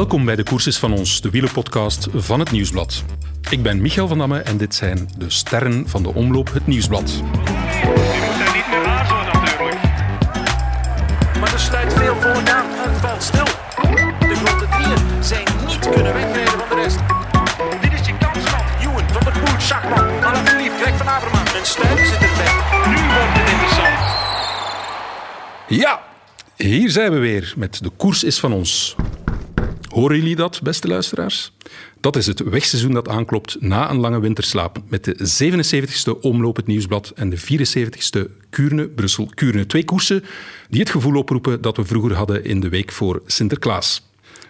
Welkom bij de Koerses van ons, de wielerpodcast van het Nieuwsblad. Ik ben Michael van Damme en dit zijn de sterren van de omloop Het Nieuwsblad. Je moet daar niet meer aarzelen natuurlijk. Maar er sluit veel volk aan. Het valt stil. De grote drieën zijn niet kunnen wegrijden van de rest. Dit is je kansman. Ewan, Van der Poel, Schachman, Alaphilippe, Greg van Avermaat. En Stuy zit erbij. Nu wordt het interessant. Ja, hier zijn we weer met De Koers is van ons. Horen jullie dat, beste luisteraars? Dat is het wegseizoen dat aanklopt na een lange winterslaap met de 77ste Omloop het Nieuwsblad en de 74ste Kuurne-Brussel-Kuurne. Twee koersen die het gevoel oproepen dat we vroeger hadden in de week voor Sinterklaas.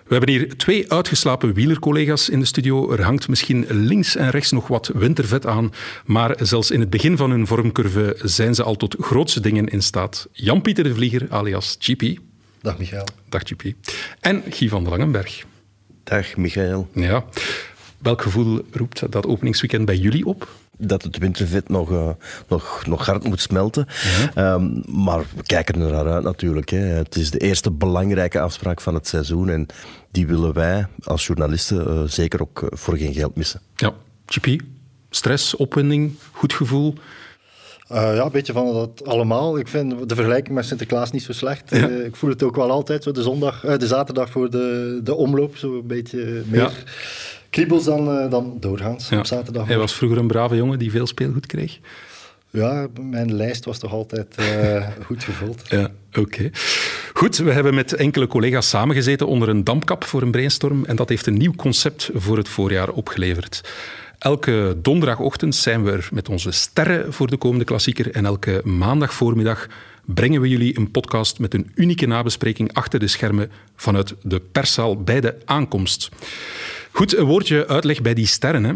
We hebben hier twee uitgeslapen wielercollega's in de studio. Er hangt misschien links en rechts nog wat wintervet aan, maar zelfs in het begin van hun vormcurve zijn ze al tot grootste dingen in staat. Jan-Pieter de Vlieger, alias GP. Dag Michael. Dag GP. En Guy van der Langenberg. Dag Michael. Ja. Welk gevoel roept dat openingsweekend bij jullie op? Dat het wintervet nog, eh, nog, nog hard moet smelten. Ehm, maar we kijken er naar uit natuurlijk. Hè. Het is de eerste belangrijke afspraak van het seizoen. En die willen wij als journalisten eh, zeker ook voor geen geld missen. Ja. GP? Stress, opwinding, goed gevoel? Eh, ja, een beetje van dat allemaal. Ik vind de vergelijking met Sinterklaas niet zo slecht. Eh, ik voel het ook wel altijd, zo de, zondag, eh, de zaterdag voor de, de omloop, zo een beetje meer Ja. kriebels dan, dan doorgaans Ja. op zaterdag. Hij was vroeger een brave jongen die veel speelgoed kreeg. Ja, mijn lijst was toch altijd goed gevuld. Ja, oké. Goed, we hebben met enkele collega's samengezeten onder een dampkap voor een brainstorm en dat heeft een nieuw concept voor het voorjaar opgeleverd. Elke donderdagochtend zijn we er met onze sterren voor de komende klassieker en elke maandagvoormiddag brengen we jullie een podcast met een unieke nabespreking achter de schermen vanuit de perszaal bij de aankomst. Goed, een woordje uitleg bij die sterren. Hè.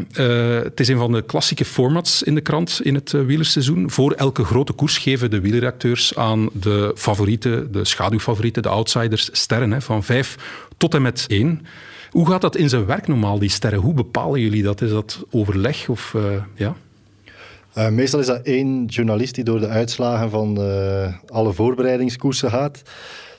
Eh, het is een van de klassieke formats in de krant in het uh, wielerseizoen. Voor elke grote koers geven de wielerredacteurs aan de favorieten, de schaduwfavorieten, de outsiders, sterren hè, van vijf tot en met één. Hoe gaat dat in zijn werk normaal, die sterren? Hoe bepalen jullie dat? Is dat overleg of uh, ja? Uh, meestal is dat één journalist die door de uitslagen van uh, alle voorbereidingskoersen gaat.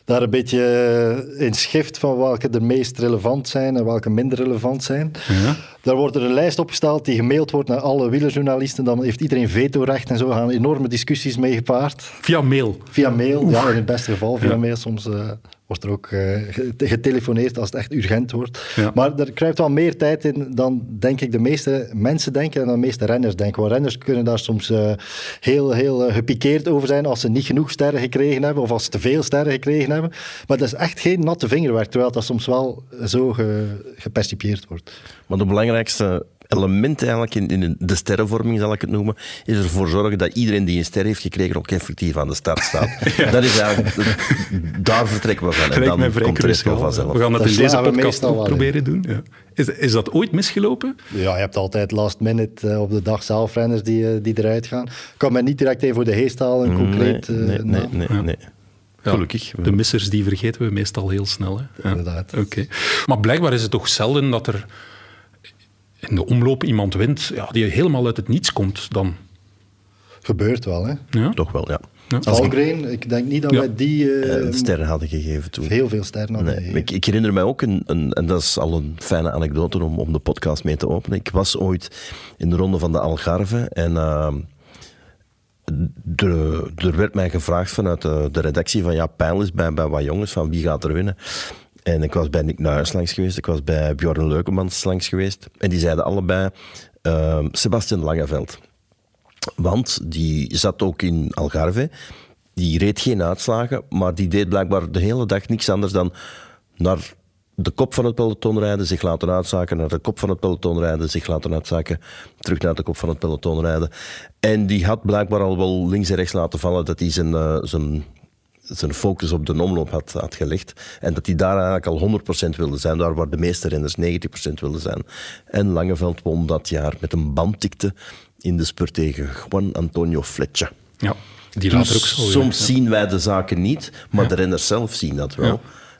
Daar een beetje in schift van welke er meest relevant zijn en welke minder relevant zijn. Ja. Daar wordt er een lijst opgesteld die gemaild wordt naar alle wielerjournalisten. Dan heeft iedereen vetorecht en zo gaan enorme discussies mee gepaard. Via mail? Via mail, Oef. ja, in het beste geval via ja. mail. Soms wordt er ook uh, getelefoneerd als het echt urgent wordt. Ja. Maar er kruipt wel meer tijd in dan, denk ik, de meeste mensen denken en dan de meeste renners denken. Want renners kunnen daar soms uh, heel, heel gepikeerd over zijn als ze niet genoeg sterren gekregen hebben of als ze te veel sterren gekregen hebben. Maar dat is echt geen natte vingerwerk, terwijl dat soms wel zo ge, gepercipieerd wordt. Maar de belangrijkste element eigenlijk in, in, de sterrenvorming, zal ik het noemen, is ervoor zorgen dat iedereen die een ster heeft gekregen ook effectief aan de start staat. ja. Dat is eigenlijk, daar vertrekken we van. En dan komt de rest wel vanzelf. We gaan dat, dat in deze podcast ook proberen doen. Ja. Is, is dat ooit misgelopen? Ja, je hebt altijd last minute uh, op de dag zelf renners die, uh, die eruit gaan. Ik kan mij niet direct even voor de geest halen, concreet. Nee, nee, nee. nee, nee, nee. Ja, Gelukkig. De missers die vergeten we meestal heel snel. Hè? Ja. Inderdaad. Oké. Okay. Maar blijkbaar is het toch zelden dat er in de omloop iemand wint ja, die helemaal uit het niets komt dan. Gebeurt wel, hè? Ja? Toch wel, ja. ja. Valgren, ik denk niet dat ja. wij die... Uh, sterren hadden gegeven toen. Heel veel sterren hadden nee, ik, ik, herinner mij ook, een, een, en dat is al een fijne anekdote om, om de podcast mee te openen. Ik was ooit in de ronde van de Algarve en... Uh, er, er, werd mij gevraagd vanuit de, de redactie van ja, pijl is bij, bij wat jongens van wie gaat er winnen. En ik was bij Nick Nuijers langs geweest, ik was bij Bjorn Leukemans langs geweest. En die zeiden allebei uh, Sebastian Langeveld. Want die zat ook in Algarve, die reed geen uitslagen, maar die deed blijkbaar de hele dag niks anders dan naar de kop van het peloton rijden, zich laten uitzaken, naar de kop van het peloton rijden, zich laten uitzaken, terug naar de kop van het peloton rijden. En die had blijkbaar al wel links en rechts laten vallen dat hij zijn, uh, zijn zijn focus op de omloop had, had gelegd. En dat hij daar eigenlijk al 100% wilde zijn, daar waar de meeste renners 90% wilden zijn. En Langeveld won dat jaar met een bandtikte in de spurt tegen Juan Antonio Fletcher. Ja, die later dus ook zo. Soms ja. zien wij de zaken niet, maar ja. de renners zelf zien dat wel. Ja.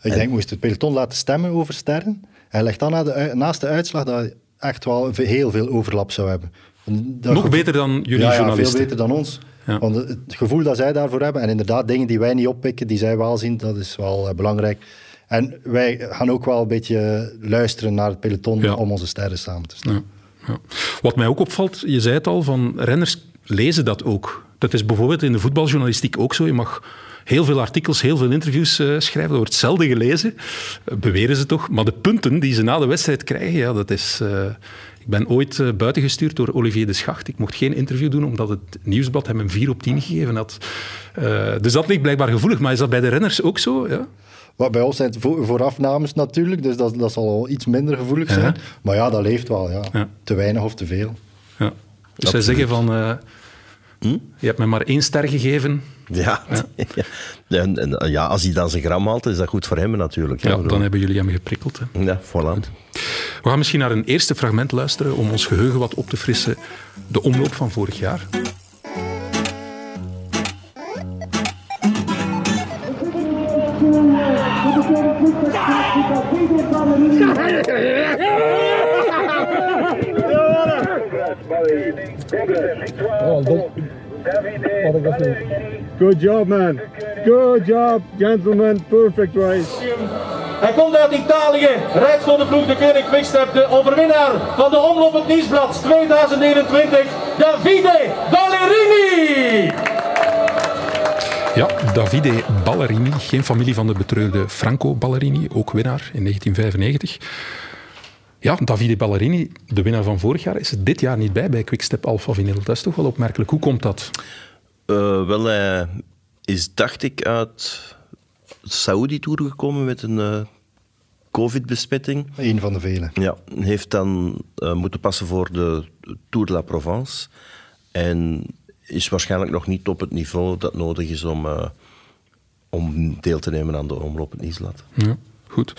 Ik denk, moest het peloton laten stemmen over sterren. Hij legt dan na de, naast de uitslag dat hij echt wel heel veel overlap zou hebben. Dat Nog beter dan jullie ja, journalisten. veel beter dan ons. Ja. Want het gevoel dat zij daarvoor hebben, en inderdaad dingen die wij niet oppikken, die zij wel zien, dat is wel uh, belangrijk. En wij gaan ook wel een beetje luisteren naar het peloton Ja. om onze sterren samen te stellen. Ja, ja. Wat mij ook opvalt, je zei het al, van renners lezen dat ook. Dat is bijvoorbeeld in de voetbaljournalistiek ook zo. Je mag heel veel artikels, heel veel interviews eh, schrijven. Dat wordt zelden gelezen, eh, beweren ze toch. Maar de punten die ze na de wedstrijd krijgen, ja, dat is... eh, ik ben ooit eh, buitengestuurd door Olivier de Schacht. Ik mocht geen interview doen, omdat het nieuwsblad hem een 4 op 10 gegeven had. Eh, dus dat ligt blijkbaar gevoelig. Maar is dat bij de renners ook zo? Ja? Wat bij ons zijn het vo- voorafnames natuurlijk, dus dat, dat zal al iets minder gevoelig zijn. Ja. Maar ja, dat leeft wel. Ja. Ja. Te weinig of te veel. Ja. Dus zij zeggen van... eh, Je hebt me maar één ster gegeven. Ja, ja. En, en, ja, als hij dan zijn gram haalt, is dat goed voor hem natuurlijk. Ja, dan hebben jullie hem geprikkeld. Hè. Ja, voilà. We gaan misschien naar een eerste fragment luisteren om ons geheugen wat op te frissen. De omloop van vorig jaar. Good job, man. Good job, gentlemen. Perfect race. Hij komt uit Italië, rijdt voor de ploeg de Koning Quickstep, de overwinnaar van de Omloop het Nieuwsblad 2021, Davide Ballerini! Ja, Davide Ballerini, geen familie van de betreurde Franco Ballerini, ook winnaar in 1995. Ja, Davide Ballerini, de winnaar van vorig jaar, is er dit jaar niet bij bij Quickstep Alpha Vinyl. Dat is toch wel opmerkelijk. Hoe komt dat? Eh, wel, hij is, dacht ik, uit Saudi-tour gekomen met een eh, covid-besmetting. Eén van de vele. Ja, heeft dan eh, moeten passen voor de Tour de la Provence. En is waarschijnlijk nog niet op het niveau dat nodig is om, eh, om deel te nemen aan de omloop het Nieuwsblad. Ja, goed.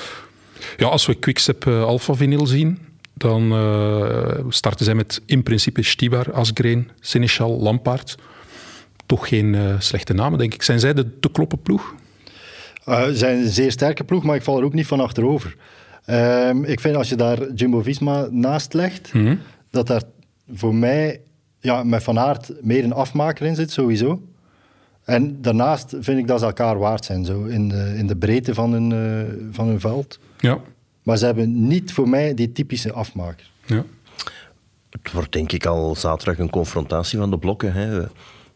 Ja, als we Quickstep eh, Alpha Vinyl zien, dan eh, starten zij met in principe Stibar, Asgreen, Seneschal, Lampaard. Toch geen eh, slechte namen, denk ik. Zijn zij de te kloppen ploeg? Ze zijn een zeer sterke ploeg, maar ik val er ook niet van achterover. Ehm, ik vind als je daar Jumbo-Visma naast legt, dat daar voor mij ja, met Van Aert meer een afmaker in zit, sowieso. En daarnaast vind ik dat ze elkaar waard zijn, zo, in, de, in de breedte van hun, van hun veld. Ja. Maar ze hebben niet voor mij die typische afmaker. ja. Het wordt denk ik al zaterdag een confrontatie van de blokken. Hè.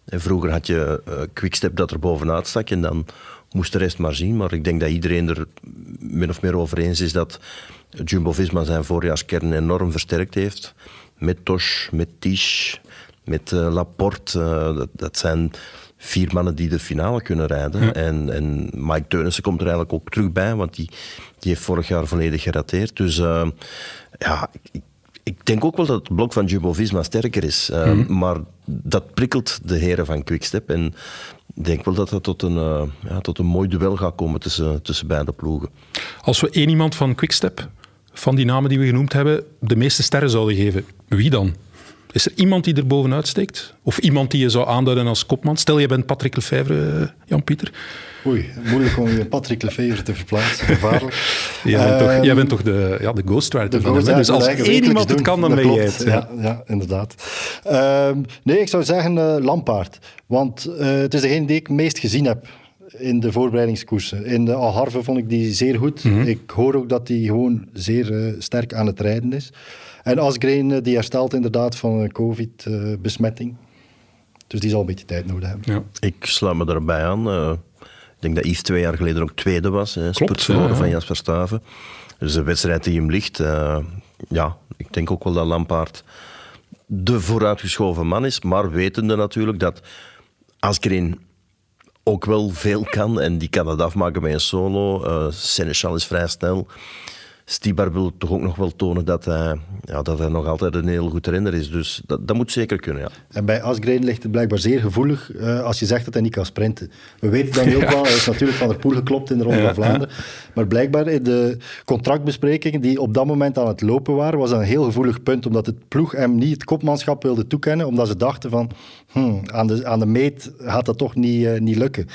En Vroeger had je eh, Quickstep dat er bovenuit stak en dan moest de rest maar zien. Maar ik denk dat iedereen er min of meer over eens is dat Jumbo-Visma zijn voorjaarskern enorm versterkt heeft. Met Tosh, met Tisch, met eh, Laporte. Eh, dat, dat zijn vier mannen die de finale kunnen rijden. En, en Mike Teunissen komt er eigenlijk ook terug bij, want die, die heeft vorig jaar volledig gerateerd. Dus eh, ja, ik, ik denk ook wel dat het blok van Jumbo-Visma sterker is. eh, Maar dat prikkelt de heren van Quickstep. En ik denk wel dat dat tot een, eh, ja, tot een mooi duel gaat komen tussen, tussen beide ploegen. Als we één iemand van Quickstep, van die namen die we genoemd hebben, de meeste sterren zouden geven, wie dan? Is er iemand die er bovenuit steekt? Of iemand die je zou aanduiden als kopman? Stel, je bent Patrick Lefevre, eh, Jan-Pieter. Oei, moeilijk om je Patrick Lefevre te verplaatsen. Gevaarlijk. Jij, bent toch, Ehm, jij bent toch de, ja, de ghostwriter De van hem? Ghost, Dus als één iemand het kan, dan ben jij het. Ja, ja inderdaad. Ehm, nee, ik zou zeggen eh Lampaard. Want eh, het is degene die ik meest gezien heb in de voorbereidingskoersen. In de Algarve vond ik die zeer goed. Mhm. Ik hoor ook dat hij gewoon zeer sterk aan het rijden is. En Asgreen, eh, die herstelt inderdaad van een covid-besmetting. dus die zal een beetje tijd nodig hebben. Ja. Ik sluit me daarbij aan. eh, ik denk dat Yves twee jaar geleden ook tweede was. Hè, ja, ja. van Jasper Staven. Dus de wedstrijd die hem ligt. eh, ja, ik denk ook wel dat Lampaard de vooruitgeschoven man is. Maar wetende natuurlijk dat Asgreen ook wel veel kan. En die kan het afmaken bij een solo. Eh Seneschal is vrij snel. Stibar wil toch ook nog wel tonen dat hij, ja, dat hij nog altijd een heel goed renner is. Dus dat, dat moet zeker kunnen, ja. En bij Asgreen ligt het blijkbaar zeer gevoelig eh, als je zegt dat hij niet kan sprinten. We weten dat nu ook wel. Hij is natuurlijk van de poel geklopt in de Ronde van Vlaanderen. Maar blijkbaar in de contractbesprekingen die op dat moment aan het lopen waren, was dat een heel gevoelig punt. Omdat het ploeg hem niet het kopmanschap wilde toekennen. Omdat ze dachten van, hmm, aan, de, aan de meet gaat dat toch niet, eh, niet lukken.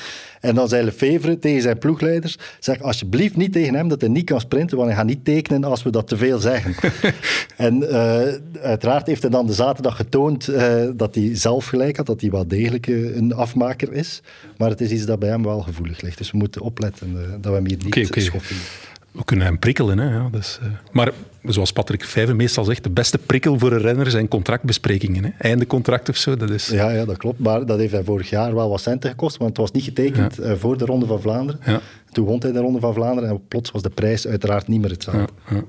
En dan zei Lefevre tegen zijn ploegleiders, zeg alsjeblieft niet tegen hem dat hij niet kan sprinten, want hij gaat niet tekenen als we dat te veel zeggen. en uh, uiteraard heeft hij dan de zaterdag getoond uh, dat hij zelf gelijk had, dat hij wel degelijk uh, een afmaker is. Maar het is iets dat bij hem wel gevoelig ligt. Dus we moeten opletten dat we hem hier niet okay, okay. schoffen. We kunnen hem prikkelen. Hè? Ja, dus, maar zoals Patrick Vijven meestal zegt, de beste prikkel voor een renner zijn contractbesprekingen. Hè? Einde contract of zo. Dat is... ja, ja, dat klopt. Maar dat heeft hij vorig jaar wel wat centen gekost, want het was niet getekend ja. voor de Ronde van Vlaanderen. Ja. Toen won hij de Ronde van Vlaanderen en plots was de prijs uiteraard niet meer hetzelfde. Ja,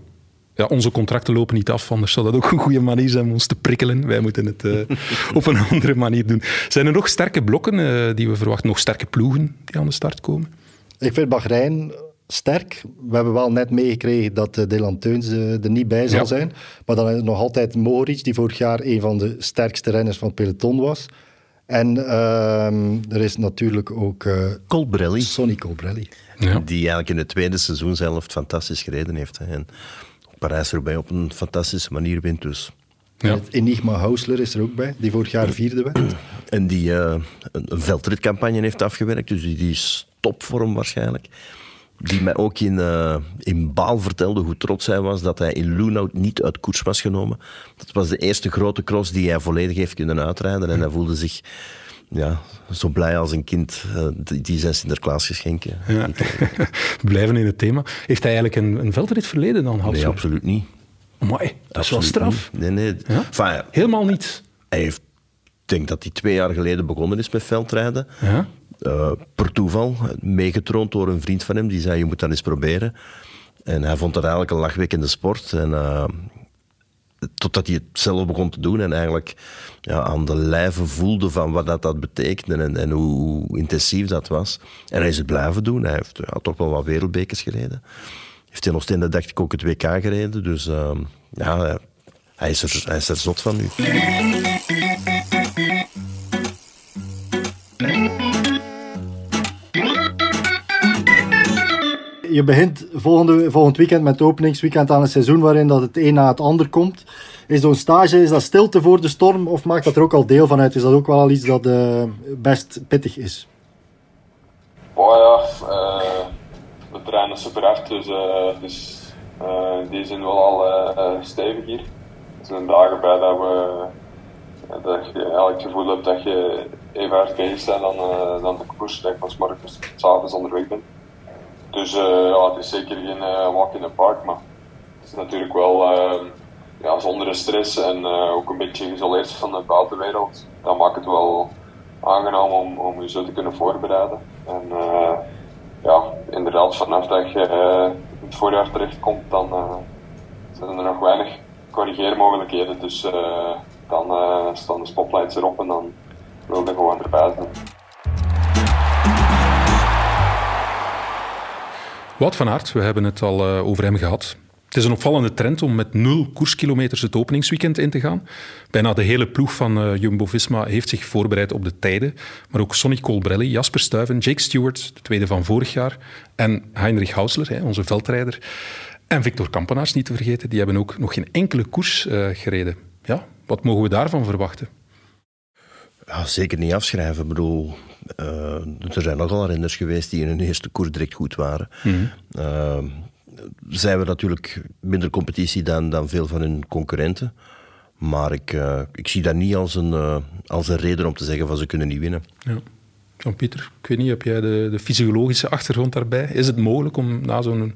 ja. onze contracten lopen niet af, anders zou dat ook een goede manier zijn om ons te prikkelen. Wij moeten het uh, op een andere manier doen. Zijn er nog sterke blokken uh, die we verwachten, nog sterke ploegen die aan de start komen? Ik vind Bahrein sterk. We hebben wel net meegekregen dat uh, Dylan Teuns er niet bij zal ja. zijn. Maar dan is nog altijd Mohoric, die vorig jaar een van de sterkste renners van het peloton was. En uh, er is natuurlijk ook uh, Colbrelli. Sonny Colbrelli. Ja. Die eigenlijk in het tweede seizoen zelf fantastisch gereden heeft. Hè. En Parijs erbij op een fantastische manier wint dus. Ja. Het Enigma Hausler is er ook bij, die vorig jaar vierde werd. En die uh, een veldritcampagne heeft afgewerkt, dus die, die is topvorm waarschijnlijk. Die mij ook in, uh, in Baal vertelde hoe trots hij was dat hij in Loenhout niet uit koers was genomen. Dat was de eerste grote cross die hij volledig heeft kunnen uitrijden. En hij voelde zich ja, zo blij als een kind uh, die zijn Sinterklaasgeschenken. Ja. Blijven in het thema. Heeft hij eigenlijk een, een veldrit verleden dan? Nee, absoluut niet. Mooi, dat is wel straf. Niet. Nee, nee. Ja? Enfin, Helemaal niet. Hij heeft, ik denk dat hij twee jaar geleden begonnen is met veldrijden. Ja? Uh, per toeval, meegetroond door een vriend van hem, die zei, je moet dat eens proberen. En hij vond dat eigenlijk een lachwekkende sport. En uh, totdat hij het zelf begon te doen en eigenlijk ja, aan de lijve voelde van wat dat, dat betekende en, en hoe, hoe, intensief dat was. En hij is het blijven doen. Hij heeft ja, toch wel wat wereldbekers gereden. Heeft nog steeds, dacht ik, ook het WK gereden. Dus uh, ja, hij is, er, hij is er zot van nu. Je begint volgende, volgend weekend met het openingsweekend aan een seizoen waarin dat het een na het ander komt. Is zo'n stage, is dat stilte voor de storm of maakt dat er ook al deel van uit? Is dat ook wel iets dat uh, best pittig is? Oh ja, we trainen super hard, dus, uh, dus in die zin wel al stevig hier. Er zijn dagen bij dat, we, dat je eigenlijk het gevoel hebt dat je even hard bezig bent dan, dan de koers, dat je van s s'avonds onderweg bent. Dus uh, ja, het is zeker geen uh, walk in the park, maar het is natuurlijk wel uh, ja, zonder stress en ook een beetje geïsoleerd van de buitenwereld. Dat maakt het wel aangenaam om, om je zo te kunnen voorbereiden. En ja, inderdaad, vanaf dat je in het voorjaar terechtkomt, dan zijn er nog weinig corrigeermogelijkheden. Dus dan staan de spotlights erop en dan wil je gewoon erbij zijn. Wout van Aert, we hebben het al uh, over hem gehad. Het is een opvallende trend om met nul koerskilometers het openingsweekend in te gaan. Bijna de hele ploeg van uh, Jumbo-Visma heeft zich voorbereid op de tijden. Maar ook Sonny Colbrelli, Jasper Stuyven, Jake Stewart, de tweede van vorig jaar, en Heinrich Hausler, hè, onze veldrijder, en Victor Kampenaars niet te vergeten, die hebben ook nog geen enkele koers uh, gereden. Ja, wat mogen we daarvan verwachten? Ja, zeker niet afschrijven. Ik bedoel, er zijn nogal renners geweest die in hun eerste koers direct goed waren. Mm uh, zijn we natuurlijk minder competitie dan, dan veel van hun concurrenten. Maar ik, uh, ik zie dat niet als een, als een reden om te zeggen van ze kunnen niet winnen. Ja. Jan-Pieter, ik weet niet, heb jij de, de fysiologische achtergrond daarbij? Is het mogelijk om na zo'n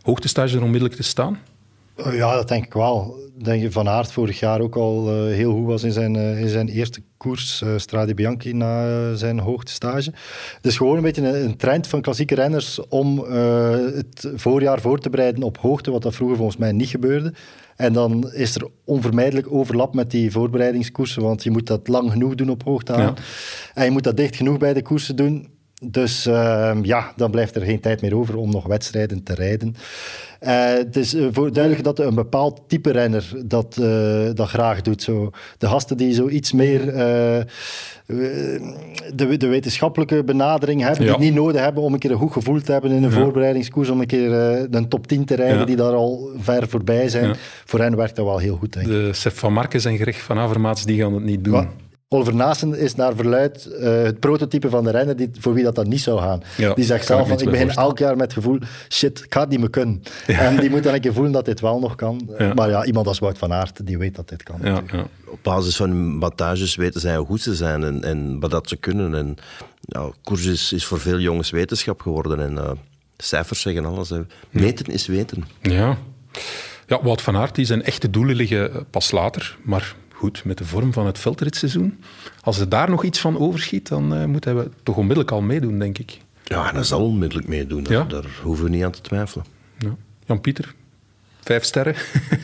hoogtestage er onmiddellijk te staan? Ja, dat denk ik wel. Denk je Van Aert vorig jaar ook al uh, heel goed was in zijn, uh, in zijn eerste koers, Strade Bianchi, na zijn hoogtestage. Het is gewoon een beetje een, een trend van klassieke renners om het voorjaar voor te bereiden op hoogte, wat dat vroeger volgens mij niet gebeurde. En dan is er onvermijdelijk overlap met die voorbereidingskoersen, want je moet dat lang genoeg doen op hoogte aan. Ja. En je moet dat dicht genoeg bij de koersen doen. Dus uh, ja, dan blijft er geen tijd meer over om nog wedstrijden te rijden. Uh, het is uh, voor duidelijk dat een bepaald type renner dat, uh, dat graag doet. Zo. De gasten die zo iets meer de, de, wetenschappelijke benadering hebben, ja. die niet nodig hebben om een keer een goed gevoel te hebben in een ja. voorbereidingskoers, om een keer een top 10 te rijden, ja. die daar al ver voorbij zijn. Voor hen werkt dat wel heel goed, denk ik. De Sef van Markens en Greg van Avermaats, die gaan het niet doen. Oliver Naassen is naar verluid eh, het prototype van de renner die, voor wie dat, dat niet zou gaan. Ja, die zegt zelf van, ik begin elk jaar met het gevoel, shit, ik ga het niet meer kunnen. En die moet dan een keer voelen dat dit wel nog kan. Ja. Maar ja, iemand als Wout van Aert, die weet dat dit kan. Ja, natuurlijk. ja. Op basis van hun wattages weten zij hoe goed ze zijn en, en wat dat ze kunnen. En ja, koers is, is voor veel jongens wetenschap geworden. En eh, cijfers zeggen alles. hè. Meten is weten. Ja. ja, Wout van Aert, die zijn echte doelen liggen pas later. Maar goed, met de vorm van het veldritseizoen. Als er daar nog iets van overschiet, dan eh, moeten we toch onmiddellijk al meedoen, denk ik. Ja, en dat zal onmiddellijk meedoen. Daar- Ja. Daar hoeven we niet aan te twijfelen. Ja. Jan-Pieter, vijf sterren.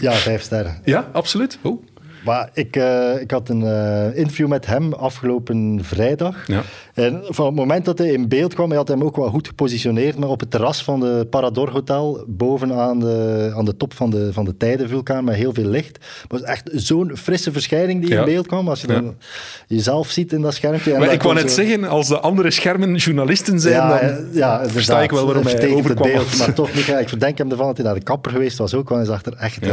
Ja, vijf sterren. ja, absoluut. Oh. Maar ik, eh, ik had een eh, interview met hem afgelopen vrijdag. Ja. En van het moment dat hij in beeld kwam, hij had hem ook wel goed gepositioneerd, maar op het terras van de Parador Hotel, boven aan de, aan de top van de, van de Tijdenvulkaan, met heel veel licht. Het was echt zo'n frisse verschijning die Ja. in beeld kwam, als je dan jezelf ziet in dat schermpje. En Maar ik wou net zo- zeggen, als de andere schermen journalisten zijn, dan eh, ja, versta ik wel waarom hij het overkwam. beeld, maar toch Ik verdenk hem ervan dat hij naar de kapper geweest was ook, want hij zag er echt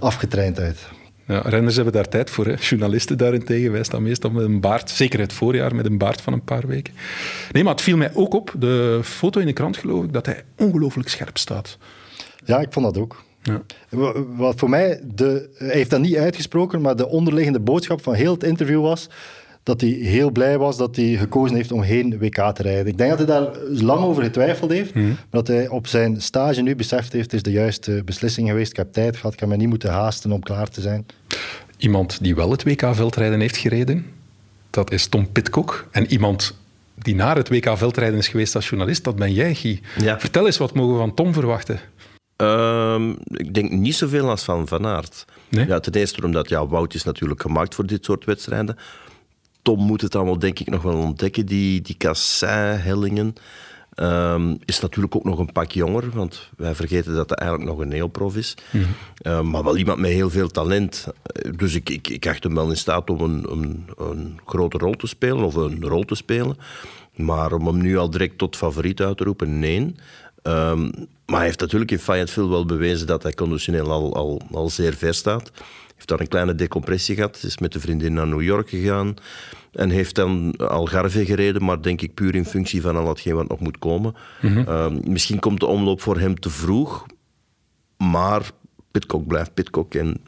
afgetraind uit. Ja, renners hebben daar tijd voor. Hè. Journalisten daarentegen, wij staan meestal met een baard. Zeker het voorjaar met een baard van een paar weken. Nee, maar het viel mij ook op, de foto in de krant geloof ik, dat hij ongelooflijk scherp staat. Ja, ik vond dat ook. Ja. Wa- Wat voor mij, de, hij heeft dat niet uitgesproken, maar de onderliggende boodschap van heel het interview was dat hij heel blij was dat hij gekozen heeft om geen WK te rijden. Ik denk dat hij daar lang over getwijfeld heeft, Mhm. maar dat hij op zijn stage nu beseft heeft, het is de juiste beslissing geweest, ik heb tijd gehad, ik heb me niet moeten haasten om klaar te zijn. Iemand die wel het WK-veldrijden heeft gereden, dat is Tom Pitcock. En iemand die naar het WK-veldrijden is geweest als journalist, dat ben jij, Guy. Ja. Vertel eens, wat mogen we van Tom verwachten? Ehm, ik denk niet zoveel als van Van Aert. Nee? Ja, ten eerste omdat ja, Wout is natuurlijk gemaakt voor dit soort wedstrijden. Tom moet het allemaal denk ik nog wel ontdekken, die, die kassei-hellingen. Ehm, is natuurlijk ook nog een pak jonger, want wij vergeten dat hij eigenlijk nog een neoprof is. Ehm, maar wel iemand met heel veel talent. Eh, Dus ik, ik, ik acht hem wel in staat om een, een, een grote rol te spelen, of een rol te spelen. Maar om hem nu al direct tot favoriet uit te roepen, nee. Ehm, maar hij heeft natuurlijk in Fayetteville wel bewezen dat hij conditioneel al, al, al zeer ver staat. Heeft daar een kleine decompressie gehad. Is met de vriendin naar New York gegaan. En heeft dan Algarve gereden, maar denk ik puur in functie van al hetgeen wat nog moet komen. Ehm, misschien komt de omloop voor hem te vroeg. Maar Pitcock blijft Pitcock. En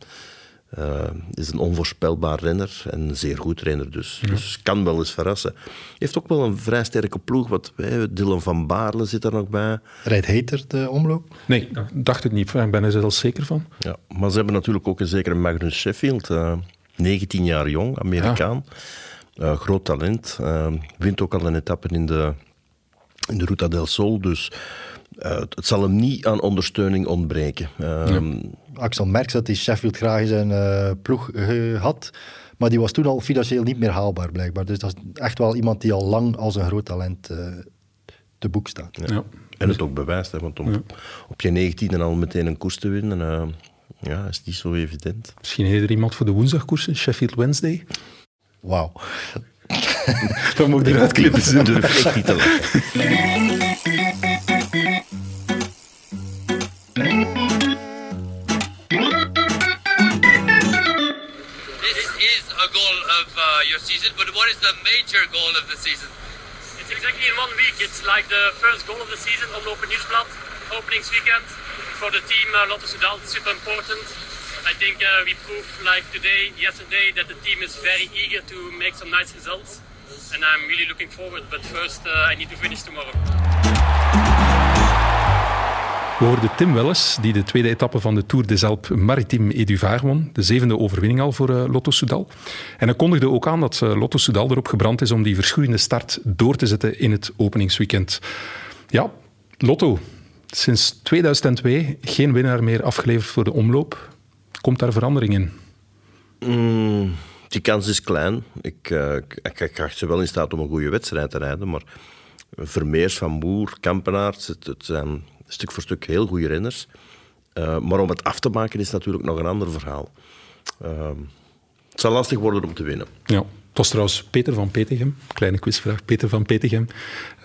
eh, is een onvoorspelbaar renner en een zeer goed renner. Dus, dus kan wel eens verrassen. Heeft ook wel een vrij sterke ploeg. Wat, Dylan van Baarle zit er nog bij. Rijdt Heter de omloop? Nee, ik dacht het niet. Ik ben er zelfs zeker van. Ja, maar ze hebben natuurlijk ook een zekere Magnus Sheffield, eh, 19 jaar jong, Amerikaan. Eh, groot talent. wint ook al een etappe in de, in de Ruta del Sol. Dus eh, het zal hem niet aan ondersteuning ontbreken. Ehm, Axel Merckx had die Sheffield graag in zijn eh, ploeg gehad. Maar die was toen al financieel niet meer haalbaar, blijkbaar. Dus dat is echt wel iemand die al lang als een groot talent eh, te boek staat. Ja. En het ook bewijst, hè, want om op je 19 al meteen een koers te winnen, eh, ja, is niet zo evident. Misschien heeft er iemand voor de woensdagkoersen, Sheffield Wednesday. Wauw. Dan moet ik eruit knippen. Dat durf echt niet te lachen. uh, your season, but what is the major goal of the season? It's exactly in one week. It's like the first goal of the season on Open Nieuwsblad, openingsweekend. For the team, uh, Lotto Soudal, it's super important. I think uh, we proved like today, yesterday, that the team is very eager to make some nice results. And I'm really looking forward, but first uh, I need to finish tomorrow. We hoorden Tim Welles, die de tweede etappe van de Tour des Alpes Maritime et du Var won. De zevende overwinning al voor Lotto Soudal. En hij kondigde ook aan dat eh, Lotto Soudal erop gebrand is om die verschroeiende start door te zetten in het openingsweekend. Ja, Lotto. Sinds 2002 geen winnaar meer afgeleverd voor de omloop. Komt daar verandering in? Mm, die kans is klein. Ik, eh, ik, ik, ze wel in staat om een goede wedstrijd te rijden, maar Vermeers, Van Moer, Kampenaerts, het, zijn stuk voor stuk heel goede renners. Eh, maar om het af te maken is natuurlijk nog een ander verhaal. Het zal lastig worden om te winnen. Ja. Het was trouwens Peter van Petegem. Kleine quizvraag. Peter van Petegem.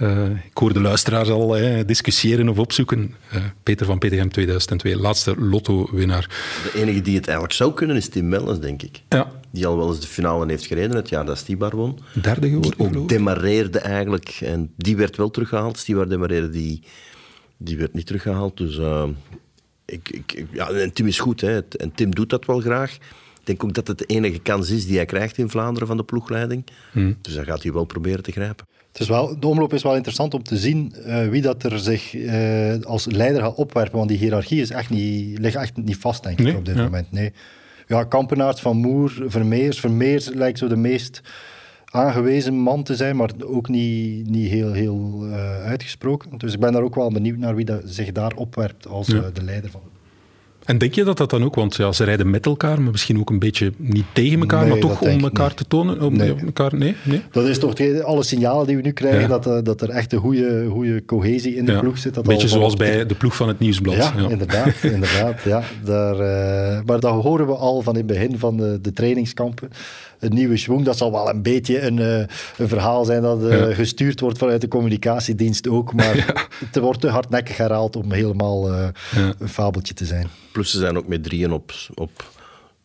Uh, ik hoor de luisteraars al hè, discussiëren of opzoeken. Uh, Peter van Petegem 2002, laatste lotto-winnaar. De enige die het eigenlijk zou kunnen is Tim Mellens, denk ik. Ja. Die al wel eens de finale heeft gereden het jaar dat Stibar won. Derde geworden. Die ook demareerde eigenlijk. En die werd wel teruggehaald. Stibar demareerde, die, die werd niet teruggehaald. Dus uh, ik, ik, ja, en Tim is goed. Hè. En Tim doet dat wel graag. Ik denk ook dat het de enige kans is die hij krijgt in Vlaanderen van de ploegleiding. Hmm. Dus dan gaat hij wel proberen te grijpen. Het is wel, de omloop is wel interessant om te zien uh, wie dat er zich uh, als leider gaat opwerpen. Want die hiërarchie is echt niet, ligt echt niet vast, denk ik, nee, op dit ja. moment. Nee. Ja, Kampenaerts, Van Moer, Vermeers. Vermeers lijkt zo de meest aangewezen man te zijn, maar ook niet, niet heel, heel uh, uitgesproken. Dus ik ben daar ook wel benieuwd naar wie dat zich daar opwerpt als ja. de leider van de en denk je dat dat dan ook, want ja, ze rijden met elkaar, maar misschien ook een beetje niet tegen elkaar, nee, maar toch om elkaar te tonen? Om, nee. elkaar, nee? nee? Dat is toch alle signalen die we nu krijgen, ja. dat, uh, dat er echt een goede, goede cohesie in de ja. ploeg zit. Dat beetje zoals bij de ploeg van het Nieuwsblad. Ja, inderdaad. inderdaad ja. Daar, uh, maar dat horen we al van in het begin van de, de trainingskampen een nieuwe schwung. Dat zal wel een beetje een, uh, een verhaal zijn dat uh, ja. gestuurd wordt vanuit de communicatiedienst ook. Maar ja. het wordt te hardnekkig herhaald om helemaal uh, ja. een fabeltje te zijn. Plus ze zijn ook met drieën op, op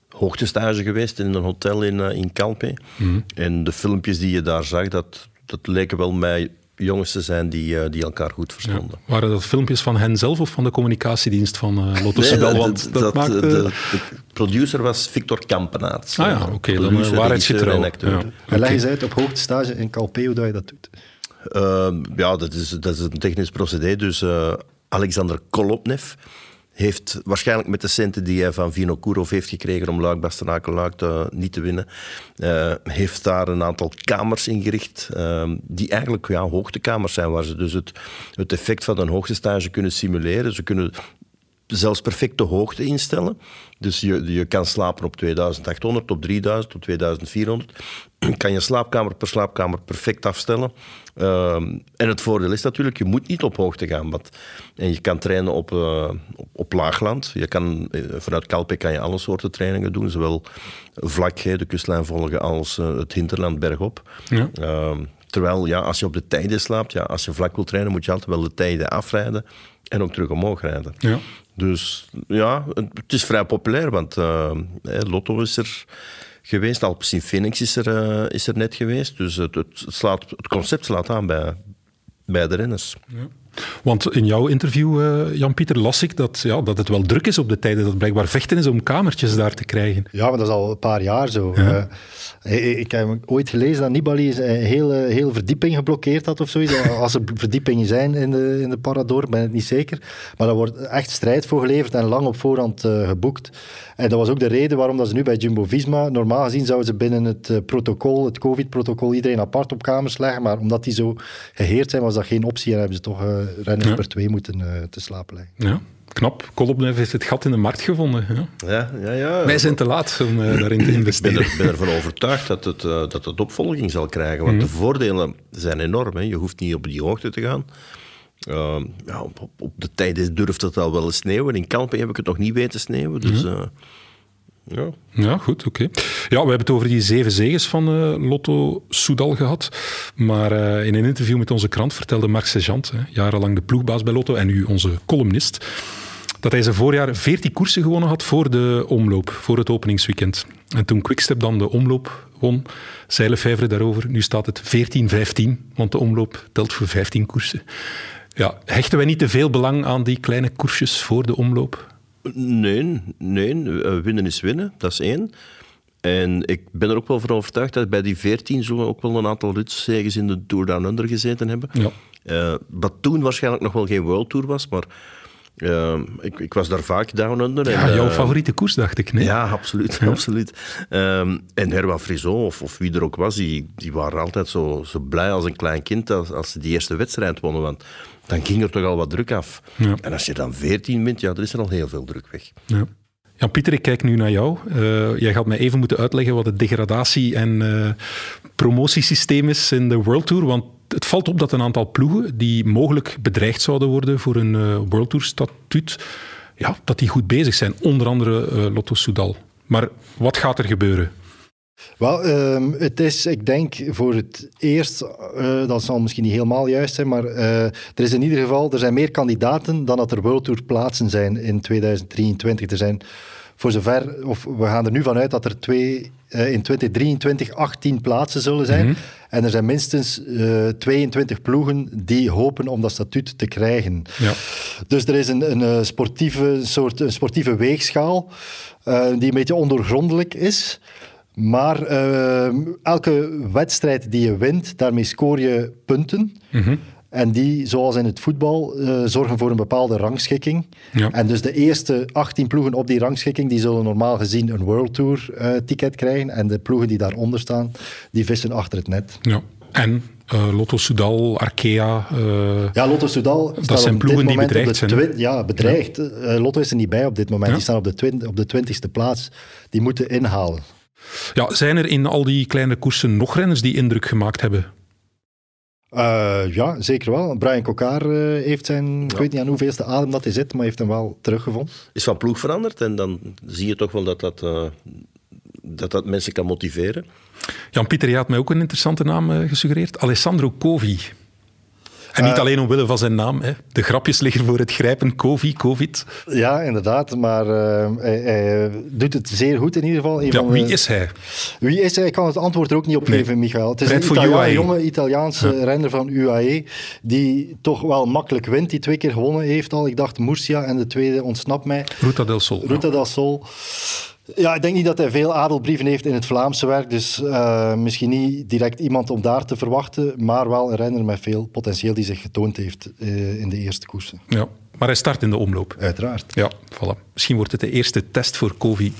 hoogtestage geweest in een hotel in, in Calpe. Mm. En de filmpjes die je daar zag, dat, dat leken wel mij jongens te zijn die, uh, die elkaar goed verstonden. Ja. Waren dat filmpjes van hen zelf of van de communicatiedienst van uh, Lotto nee, Want dat, dat maakte... de, de, producer was Victor Kampenaerts. Ah ja, oké, okay, dan uh, waarheidsgetrouw. Ja. En okay. leg eens uit op hoogtestage in Calpe hoe dat je dat doet. Uh, ja, dat is, dat is een technisch procedé. Dus Alexander Kolopnev heeft waarschijnlijk met de centen die hij van Vino Kurov heeft gekregen om Luik Bastenaken Luik niet te winnen, uh, heeft daar een aantal kamers ingericht uh, die eigenlijk ja, hoogtekamers zijn, waar ze dus het, het effect van een hoogtestage kunnen simuleren. Ze kunnen zelfs perfecte hoogte instellen. Dus je, je kan slapen op 2800, op 3000, op 2400. kan je slaapkamer per slaapkamer perfect afstellen. Uh, en het voordeel is natuurlijk, je moet niet op hoogte gaan. Want, en je kan trainen op, uh, op, op, laagland. Je kan, vanuit Calpe kan je alle soorten trainingen doen. Zowel vlak, de kustlijn volgen, als uh, het hinterland bergop. Ja. Ehm, terwijl, ja, als je op de tijden slaapt, ja, als je vlak wil trainen, moet je altijd wel de tijden afrijden en ook terug omhoog rijden. Ja. Dus ja, het is vrij populair, want Lotto is er geweest. Alpes in Phoenix is er, uh, is er net geweest. Dus het, het, slaat, het concept slaat aan bij, bij de renners. Want in jouw interview, uh, Jan-Pieter, las ik dat, ja, dat het wel druk is op de tijden. Dat blijkbaar vechten is om kamertjes daar te krijgen. Ja, maar dat is al een paar jaar zo. Ja. Uh, ik heb ooit gelezen dat Nibali een hele, hele verdieping geblokkeerd had of zoiets. Als er verdiepingen zijn in de, in de Parador, ben ik niet zeker. Maar daar wordt echt strijd voor geleverd en lang op voorhand uh, geboekt. En dat was ook de reden waarom dat ze nu bij Jumbo-Visma... Normaal gezien zouden ze binnen het protocol, het covid-protocol, iedereen apart op kamers leggen. Maar omdat die zo geheerd zijn, was dat geen optie. En hebben ze toch renners ja. per twee moeten uh, te slapen leggen. Ja. Knap. Kolobnev heeft het gat in de markt gevonden. Ja, ja, ja. ja. Wij zijn te laat om uh, daarin te investeren. Ik ben, er, ben ervan overtuigd dat het, uh, dat het opvolging zal krijgen. Want mm. de voordelen zijn enorm. Hè. Je hoeft niet op die hoogte te gaan. Uh, ja, op, op, de tijd durft het al wel eens sneeuwen. In Kalpen heb ik het nog niet weten sneeuwen. Dus, mm. Ja. ja, goed, oké. Ja, we hebben het over die zeven zegens van uh, Lotto Soudal gehad. Maar uh, in een interview met onze krant vertelde Marc Sejant, jarenlang de ploegbaas bij Lotto en nu onze columnist, dat hij zijn voorjaar 14 koersen gewonnen had voor de omloop, voor het openingsweekend. En toen Quickstep dan de omloop won, zei Lefevre daarover, nu staat het 14-15, want de omloop telt voor 15 koersen. Ja, hechten wij niet te veel belang aan die kleine koersjes voor de omloop? Nee, nee. winnen is winnen, dat is één. En ik ben er ook wel van overtuigd dat bij die 14 zullen ook wel een aantal ritszegens in de Tour Down Under gezeten hebben. Ja. Uh, wat toen waarschijnlijk nog wel geen World Tour was, maar uh, ik, ik, was daar vaak down under. Ja, en, jouw uh, favoriete koers, dacht ik. Nee? Ja, absoluut. Ja. absoluut. Um, en Herman Frison, of, of, wie er ook was, die, die waren altijd zo, zo blij als een klein kind als, als ze die eerste wedstrijd wonnen. Want dan ging er toch al wat druk af. Ja. En als je dan 14 bent, ja, dan is er al heel veel druk weg. Ja. Jan Pieter, ik kijk nu naar jou. Uh, jij gaat mij even moeten uitleggen wat het degradatie- en uh, promotiesysteem is in de World Tour. Want het valt op dat een aantal ploegen die mogelijk bedreigd zouden worden voor een uh, World Tour statuut, ja, dat die goed bezig zijn. Onder andere Lotto Soudal. Maar wat gaat er gebeuren? Wel, ehm, het is, ik denk, voor het eerst, eh, dat zal misschien niet helemaal juist zijn, maar eh, er is in ieder geval, er zijn meer kandidaten dan dat er World Tour plaatsen zijn in 2023. Er zijn voor zover, of we gaan er nu vanuit dat er twee, eh, in 2023 18 plaatsen zullen zijn. Mhm. En er zijn minstens eh, 22 ploegen die hopen om dat statuut te krijgen. Ja. Dus er is een, een, sportieve, soort, een sportieve weegschaal die een beetje ondoorgrondelijk is. Maar eh, elke wedstrijd die je wint, daarmee scoor je punten. Mhm. En die, zoals in het voetbal, eh, zorgen voor een bepaalde rangschikking. Ja. En dus de eerste 18 ploegen op die rangschikking, die zullen normaal gezien een World Tour eh, ticket krijgen. En de ploegen die daaronder staan, die vissen achter het net. Ja. En Lotto Soudal, Arkea. Ja, Lotto Soudal staat zijn ploegen die bedreigd zijn, Ja, bedreigd. Lotto is er niet bij op dit moment. Ja. Die staan op de, op de twintigste plaats. Die moeten inhalen. Ja, zijn er in al die kleine koersen nog renners die indruk gemaakt hebben? Eh, ja, zeker wel. Brian Kokar eh, heeft zijn, ik weet niet aan hoeveelste adem dat hij zit, maar heeft hem wel teruggevonden. Is van ploeg veranderd en dan zie je toch wel dat dat, eh, dat, dat mensen kan motiveren. Jan-Pieter, je had mij ook een interessante naam eh, gesuggereerd. Alessandro Covi. En niet Eh, alleen omwille van zijn naam. Hè. De grapjes liggen voor het grijpen. Covi, Covid. Ja, inderdaad. Maar eh, hij, hij doet het zeer goed in ieder geval. Een Ja, van de- wie is hij? Wie is hij? Ik kan het antwoord er ook niet op Nee. geven, Michael. Het is een UAE. jonge Italiaanse renner van UAE, die toch wel makkelijk wint, die twee keer gewonnen heeft al. Ik dacht Murcia en de tweede ontsnapt mij. Ruta del Sol. Ruta del Sol. Ja, ik denk niet dat hij veel adelbrieven heeft in het Vlaamse werk, dus eh, misschien niet direct iemand om daar te verwachten, maar wel een renner met veel potentieel die zich getoond heeft eh, in de eerste koersen. Ja. Maar hij start in de omloop. Uiteraard. Ja, voilà. Misschien wordt het de eerste test voor Covid.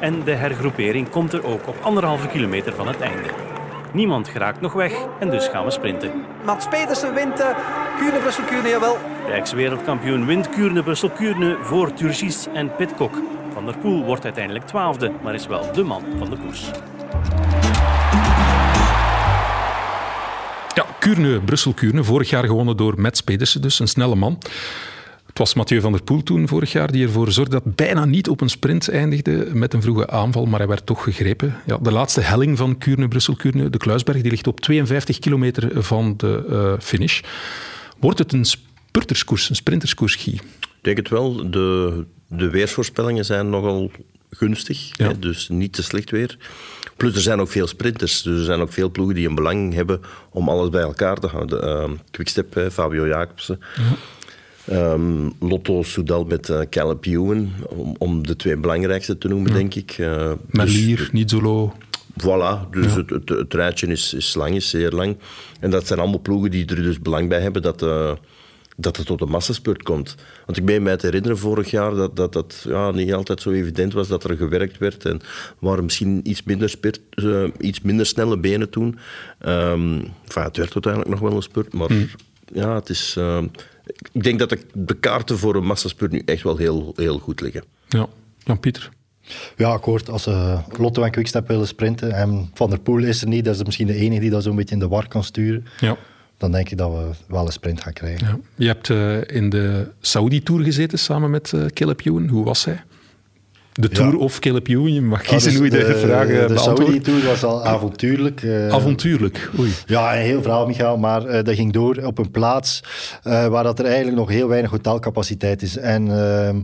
En de hergroepering komt er ook op anderhalve kilometer van het einde. Niemand geraakt nog weg en dus gaan we sprinten. Mats Pedersen wint uh, Kuurne, Brussel, Kuurne, jawel. De ex-wereldkampioen wint Kuurne, Brussel, Kuurne voor Turgis en Pitcock. Van der Poel wordt uiteindelijk twaalfde, maar is wel de man van de koers. Ja, Kuurne, Brussel-Kuurne. Vorig jaar gewonnen door Mats Pedersen, dus een snelle man. Het was Mathieu van der Poel toen vorig jaar die ervoor zorgde dat bijna niet op een sprint eindigde met een vroege aanval, maar hij werd toch gegrepen. Ja, de laatste helling van Kuurne, Brussel-Kuurne, de Kluisberg, die ligt op 52 kilometer van de eh, finish. Wordt het een spurterskoers, een sprinterskoers, Guy? Ik denk het wel. De, de weersvoorspellingen zijn nogal gunstig, Ja. hè, dus niet te slecht weer. Plus er zijn ook veel sprinters, dus er zijn ook veel ploegen die een belang hebben om alles bij elkaar te houden. Uh, Quickstep, hè, Fabio Jacobsen. Ehm, Lotto Soudal met uh, Caleb Ewan, om, om de twee belangrijkste te noemen, Ja. denk ik. Uh, Merlier, Nizzolo. Voilà, dus Ja. het, het, het rijtje is, is lang, is zeer lang. En dat zijn allemaal ploegen die er dus belang bij hebben dat, eh, dat het tot een massaspurt komt. Want ik meen mij te herinneren vorig jaar dat dat, dat ja, niet altijd zo evident was dat er gewerkt werd. En waren misschien iets minder, spurt, eh, iets minder snelle benen toen. Enfin, het werd uiteindelijk nog wel een spurt, maar Hmm. ja, het is... ik denk dat de, de kaarten voor een massaspurt nu echt wel heel, heel goed liggen. Ja, Jan-Pieter. Ja, akkoord. Als uh, Lotto en Quickstep willen sprinten en Van der Poel is er niet, dat is misschien de enige die dat zo'n beetje in de war kan sturen. Ja. Dan denk ik dat we wel een sprint gaan krijgen. Ja. Je hebt uh, in de Saudi-tour gezeten samen met uh, Caleb Ewan. Hoe was hij? De Tour ja. of Caleb Ewan? Je mag kiezen dus hoe je de, de vraag De beantwoordt. Saudi-tour was al avontuurlijk. Uh, avontuurlijk, oei. Ja, een heel verhaal, Michael. Maar uh, dat ging door op een plaats uh, waar dat er eigenlijk nog heel weinig hotelcapaciteit is. En ehm,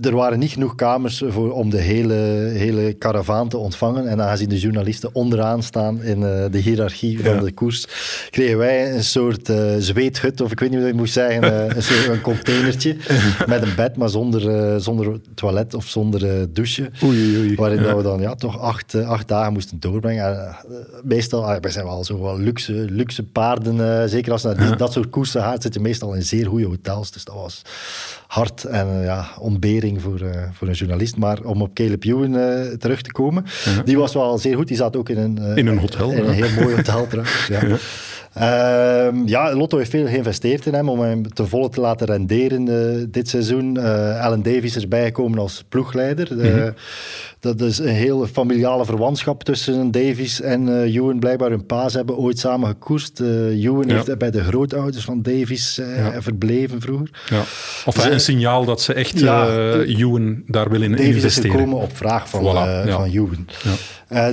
er waren niet genoeg kamers voor, om de hele, hele karavaan te ontvangen. En aangezien de journalisten onderaan staan in de hiërarchie van Ja. de koers, kregen wij een soort zweethut, of ik weet niet hoe ik moet zeggen, een, soort, een containertje met een bed, maar zonder, zonder toilet of zonder uh, douche. Oei, oei. Waarin Ja. we dan ja, toch acht, uh, acht dagen moesten doorbrengen. Uh, meestal, uh, wij zijn wel zo wel luxe, luxe paarden. uh, zeker als je naar die, dat soort koersen gaat, zit je meestal in zeer goede hotels. Dus dat was hard en ja, ontbering voor, voor een journalist. Maar om op Caleb Ewan terug te komen, die was wel zeer goed. Die zat ook in een, In een hotel, In een heel mooi hotel trouwens. Ja. Ja. Ehm, ja, Lotto heeft veel geïnvesteerd in hem om hem te volle te laten renderen eh, dit seizoen. Uh, Alan Davies is bijgekomen als ploegleider. Mm -hmm. Dat is een heel familiale verwantschap tussen Davies en uh, Ewan. Blijkbaar hun paas hebben ooit samen gekoerst. Ewan ja. heeft bij de grootouders van Davies ja. verbleven vroeger. Ja. Of dus, een signaal dat ze echt Ewan daar willen Davies investeren. Davies is gekomen op vraag van, voilà. van Ewan.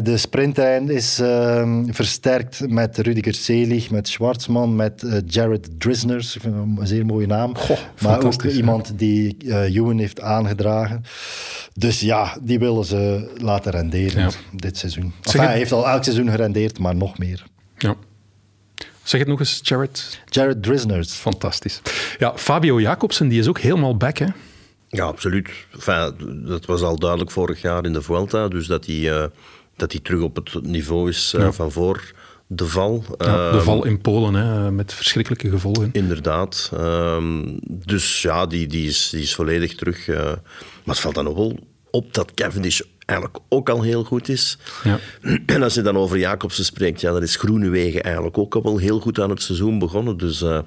de sprintlijn is ehm, versterkt met Rudiger Selig, met Schwarzman, met uh, Jared Drisners. Ik vind hem een zeer mooie naam. Goh, maar ook iemand die uh, Ewan heeft aangedragen. Dus ja, die willen ze laten renderen ja. dit seizoen. Enfin, hij heeft al elk seizoen gerendeerd, maar nog meer. Ja. Zeg het nog eens, Jared. Jared Drisners. Fantastisch. Ja, Fabio Jacobsen, die is ook helemaal back, hè? Ja, absoluut. Enfin, dat was al duidelijk vorig jaar in de Vuelta, dus dat hij, uh, dat hij terug op het niveau is uh, ja. van voor de val. Ja, de val in Polen, hè, met verschrikkelijke gevolgen. Inderdaad. Um, dus ja, die, die, is, die is volledig terug. Uh, maar het valt dan nog wel op dat Cavendish eigenlijk ook al heel goed is. Ja. En als je dan over Jacobsen spreekt, ja, dan is Groenewegen eigenlijk ook al wel heel goed aan het seizoen begonnen. Dus uh,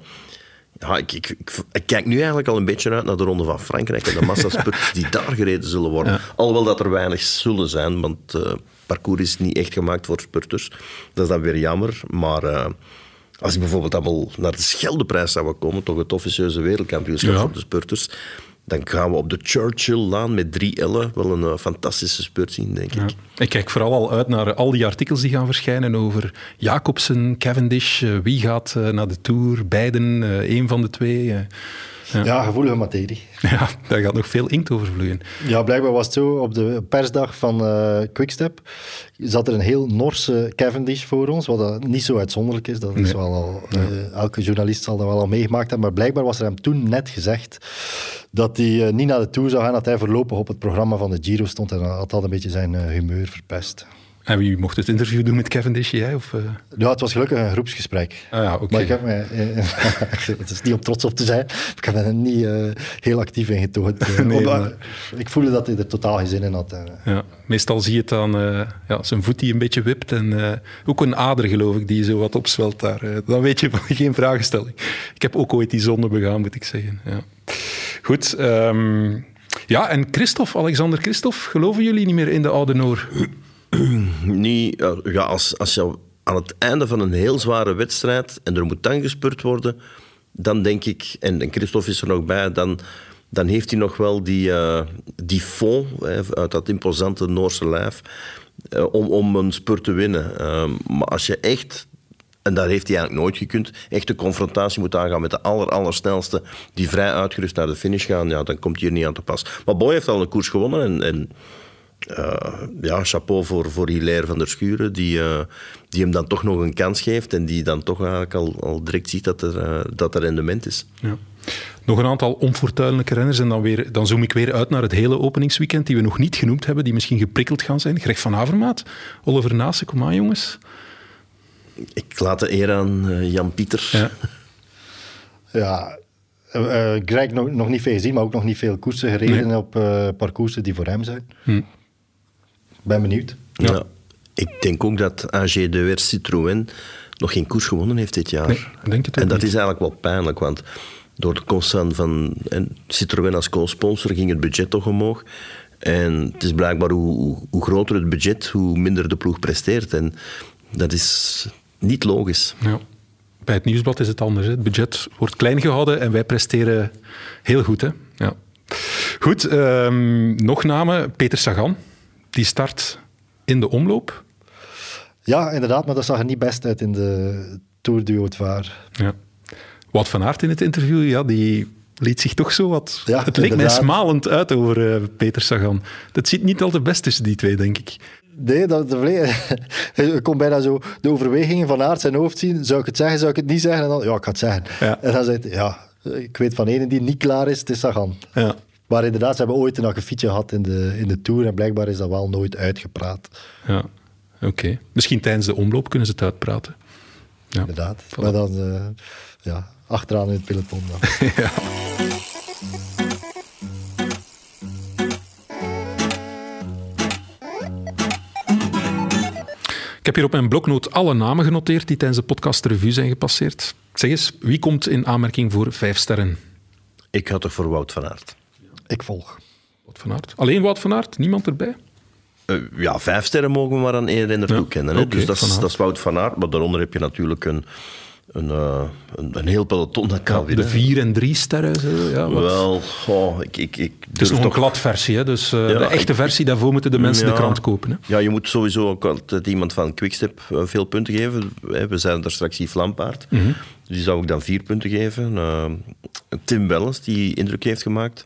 ja, ik, ik, ik, ik, kijk nu eigenlijk al een beetje uit naar de Ronde van Frankrijk en de massaspurts die daar gereden zullen worden. Ja. Alhoewel dat er weinig zullen zijn, want uh, parcours is niet echt gemaakt voor spurters. Dat is dan weer jammer, maar... Uh, als je bijvoorbeeld allemaal naar de Scheldeprijs zou komen, toch het officieuze wereldkampioenschap ja. voor de spurters, dan gaan we op de Churchill-laan met drie L'en wel een uh, fantastische spurt zien, denk ik. Ik kijk vooral al uit naar al die artikels die gaan verschijnen over Jacobsen, Cavendish, uh, wie gaat naar de Tour, beiden, een van de twee. Ja. ja, gevoelige materie. Ja, daar gaat nog veel inkt over vloeien. Ja, blijkbaar was het zo, op de persdag van uh, Quickstep zat er een heel Norse Cavendish voor ons, wat dat niet zo uitzonderlijk is. Dat is wel al, uh, elke journalist zal dat wel al meegemaakt hebben, maar blijkbaar was er hem toen net gezegd dat hij uh, niet naar de Tour zou gaan, dat hij voorlopig op het programma van de Giro stond en had dat een beetje zijn humeur verpest. En wie mocht het interview doen met Cavendish, jij? Of, uh... Ja, het was gelukkig een groepsgesprek. Ah, ja, okay. Maar ik heb mij... het is niet om trots op te zijn. Ik heb er niet uh, heel actief in getoond. Nee, maar... Ik voelde dat hij er totaal geen zin in had. Ja, meestal zie je het dan... ja, zijn voet die een beetje wipt. En ook een ader, geloof ik, die zo wat opzwelt daar. dan weet je van geen vragenstelling. Ik heb ook ooit die zonde begaan, moet ik zeggen. Ja. Goed. Um... ja, en Christophe, Alexander Christophe, geloven jullie niet meer in de Oude Noor? niet, ja, als, als je aan het einde van een heel zware wedstrijd en er moet dan gespurt worden, dan denk ik, en, en Christophe is er nog bij, dan, dan heeft hij nog wel die, uh, die fond hè, uit dat imposante Noorse lijf uh, om, om een spurt te winnen. Uh, maar als je echt, en dat heeft hij eigenlijk nooit gekund, echt de confrontatie moet aangaan met de aller, allersnelste die vrij uitgerust naar de finish gaan, ja, dan komt hij hier niet aan te pas. Maar Boy heeft al een koers gewonnen en, en uh, ja, chapeau voor, voor Hilaire van der Schuren, die, uh, die hem dan toch nog een kans geeft en die dan toch eigenlijk al, al direct ziet dat er, uh, dat er rendement is. Ja. Nog een aantal onfortuinlijke renners en dan, weer, dan zoom ik weer uit naar het hele openingsweekend die we nog niet genoemd hebben, die misschien geprikkeld gaan zijn. Greg van Avermaat, Oliver Nase, kom aan jongens. Ik laat de eer aan Jan Pieter. Ja, ja uh, Greg nog, nog niet veel gezien, maar ook nog niet veel koersen gereden nee. op uh, parcoursen die voor hem zijn. Hm. Ben benieuwd. Ja. ja. Ik denk ook dat AG de Weer Citroën nog geen koers gewonnen heeft dit jaar. Nee, denk het en dat niet. is eigenlijk wel pijnlijk, want door de constant van en Citroën als co-sponsor ging het budget toch omhoog. En het is blijkbaar hoe, hoe groter het budget, hoe minder de ploeg presteert. En dat is niet logisch. Ja. Bij het nieuwsblad is het anders. Hè. Het budget wordt klein gehouden en wij presteren heel goed. Hè. Ja. Goed, um, nog namen. Peter Sagan, die start in de omloop. Ja, inderdaad, maar dat zag er niet best uit in de Tour du. Ja. Wout van Aert in het interview, ja, die liet zich toch zo wat... Ja, het leek mij smalend uit over uh, Peter Sagan. Dat ziet niet al te best tussen die twee, denk ik. Nee, dat, dat, je kon bijna zo de overwegingen van Aert zijn hoofd zien. Zou ik het zeggen, zou ik het niet zeggen? En dan, ja, ik ga het zeggen. Ja. En dan zei hij, ja, ik weet van ene die niet klaar is, het is Sagan. Ja. Maar inderdaad, ze hebben ooit een akkefietje gehad in de, in de Tour en blijkbaar is dat wel nooit uitgepraat. Ja, oké. Okay. Misschien tijdens de omloop kunnen ze het uitpraten. Ja. Inderdaad. Voilà. Maar dan uh, ja, achteraan in het peloton. Dan. ja. Ik heb hier op mijn bloknoot alle namen genoteerd die tijdens de podcast revue zijn gepasseerd. Zeg eens, wie komt in aanmerking voor vijf sterren? Ik ga toch voor Wout van Aert. Ik volg. Wout van Aert. Alleen Wout van Aert? Niemand erbij? Uh, ja, vijf sterren mogen we maar aan één renner Ja, toekennen. Hè? oké, dus dat is, dat is Wout van Aert. Maar daaronder heb je natuurlijk een, een, eh, een, een heel peloton dat kan de winnen. vier en drie sterren. Zo, ja, wat- Wel, oh, ik, ik, ik het is nog een toch... glad versie, hè? dus eh, Ja, de echte ik- versie, daarvoor moeten de mensen de krant kopen. Hè? Ja, je moet sowieso ook altijd iemand van Quickstep eh, veel punten geven. We zijn daar straks Yves Lampaard. Mhm. Dus die zou ik dan vier punten geven. Eh, Tim Wellens, die indruk heeft gemaakt.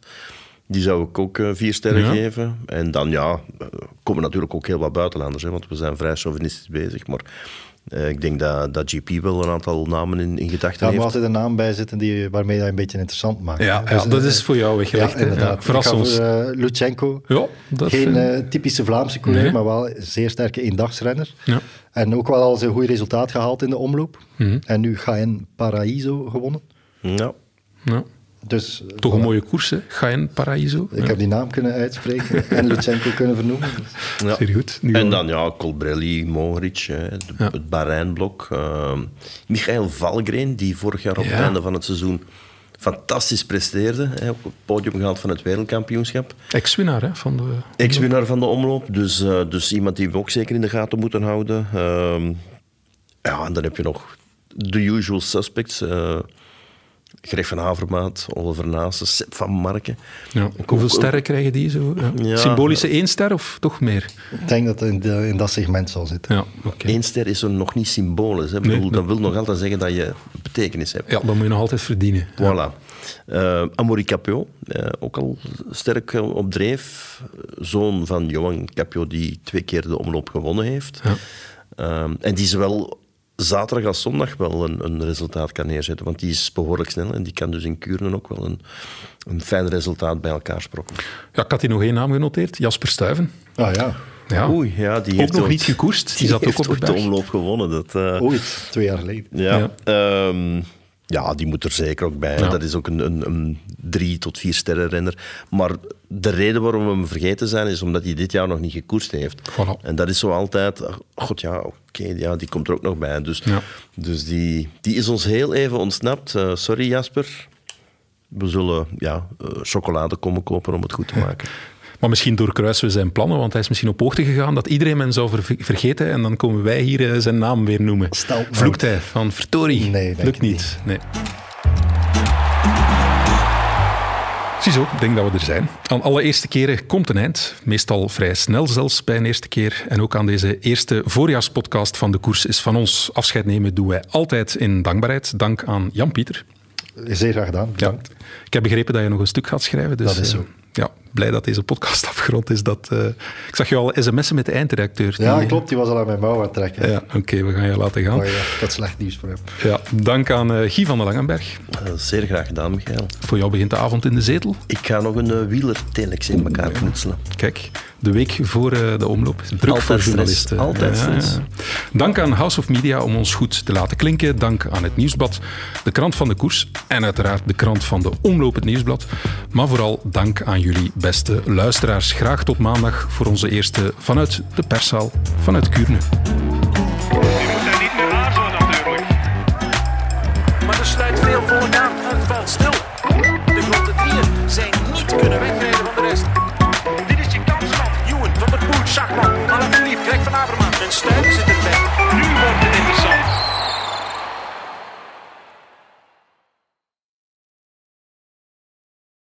Die zou ik ook eh, vier sterren Ja. geven. En dan ja, eh, komen natuurlijk ook heel wat buitenlanders. Hè, want we zijn vrij chauvinistisch bezig. Maar eh, ik denk dat, dat GP wel een aantal namen in, in gedachten Daar moet heeft. altijd een naam bij zitten die, waarmee dat een beetje interessant maakt. Ja, ja, dat is voor jou weggelegd. Ja. Ja, verras Ik ga ons. voor eh, Lutsenko. Ja, dat Geen typische Vlaamse coureur, Nee. maar wel een zeer sterke eendagsrenner. Ja. En ook wel al zijn goed resultaat gehaald in de omloop. Mhm. En nu Gaen Paraíso gewonnen. Ja. Ja. Dus, Toch een mooie koers, hè? Gaen Paraíso. Ik heb die naam kunnen uitspreken en Lutsenko kunnen vernoemen. Ja. Zeer goed. Nu En dan ja, Colbrelli, Mohoric, hè, de- Ja. het Bahrein-blok. ehm, Michael Valgren, die vorig jaar op Ja. het einde van het seizoen fantastisch presteerde. Hè, op het podium gehaald van het wereldkampioenschap. Ex-winnaar hè, van de... Ex-winnaar van de omloop, dus, eh, dus iemand die we ook zeker in de gaten moeten houden. Ehm, ja, en dan heb je nog de usual suspects. eh Greg van Havermaat, Oliver Naassen, Sepp van Marken. Ja. Hoeveel sterren krijgen die zo? Ja. Ja. Symbolische één ster of toch meer? Ik denk dat het in, de- in dat segment zal zitten. Ja. Eén ster is er nog niet symbolisch. Hè. Ik bedoel, Nee, dat wil nog altijd zeggen dat je betekenis hebt. Ja, dat moet je nog altijd verdienen. Ja. Voilà. Eh Amaury Capio, eh, ook al sterk eh, op dreef. Zoon van Johan Capio, die twee keer de omloop gewonnen heeft. Ja. Ehm, en die zowel zaterdag als zondag wel een, een resultaat kan neerzetten. Want die is behoorlijk snel en die kan dus in Kuurne ook wel een, een fijn resultaat bij elkaar sprokkelen. Ja, ik had hier nog één naam genoteerd. Jasper Stuyven. Ah ja, Ja. Oei, ja, die Ook heeft nog ooit- niet gekoerst. Die, Die zat ook heeft op de omloop gewonnen. Dat, eh, ooit, twee jaar geleden. Ja, Ja. ja. Ja, die moet er zeker ook bij. Ja. Dat is ook een, een, een drie tot vier sterren renner. Maar de reden waarom we hem vergeten zijn, is omdat hij dit jaar nog niet gekoerst heeft. Voilà. En dat is zo altijd, god ja, oké, ja, die komt er ook nog bij. Dus, Ja. dus die, die is ons heel even ontsnapt. Eh, sorry Jasper. We zullen ja, eh, chocolade komen kopen om het goed te maken. Maar misschien doorkruisen we zijn plannen, want hij is misschien op hoogte gegaan dat iedereen men zou ver- vergeten en dan komen wij hier eh, zijn naam weer noemen. Stel. Vloekt hij van vertorie? Nee, Lukt niet. Nee. Ziezo, ik denk dat we er zijn. Aan alle eerste keren komt een eind. Meestal vrij snel zelfs bij een eerste keer. En ook aan deze eerste voorjaarspodcast van de koers is van ons. Afscheid nemen doen wij altijd in dankbaarheid. Dank aan Jan-Pieter. Zeer graag gedaan, bedankt. Ik heb begrepen dat je nog een stuk gaat schrijven. Dus, Dat is zo. eh, ja, blij dat deze podcast afgerond is. Dat, eh, ik zag je al sms'en met de eindredacteur. Ja, Die- klopt, die was al aan mijn mouw aan het trekken. Ja, oké, we gaan je laten gaan. Maar ja, ik had slecht nieuws voor hem. Ja, dank aan eh, Guy van der Langenberg. Eh, zeer graag gedaan, Michael. Voor jou begint de avond in de zetel. Ik ga nog een uh, wielertelex in elkaar knutselen. Kijk, de week voor eh, de omloop. Druk Altijd voor stress, journalisten. altijd stress. Dank aan House of Media om ons goed te laten klinken. Dank aan het Nieuwsblad, de krant van de koers en uiteraard de krant van de Omloop, het Nieuwsblad. Maar vooral dank aan jullie beste luisteraars. Graag tot maandag voor onze eerste vanuit de perszaal, vanuit Kuurne. U moet daar niet meer aarzelen natuurlijk. Maar er sluit veel volk aan. Het valt stil. De grote drieën zijn niet kunnen wegrijden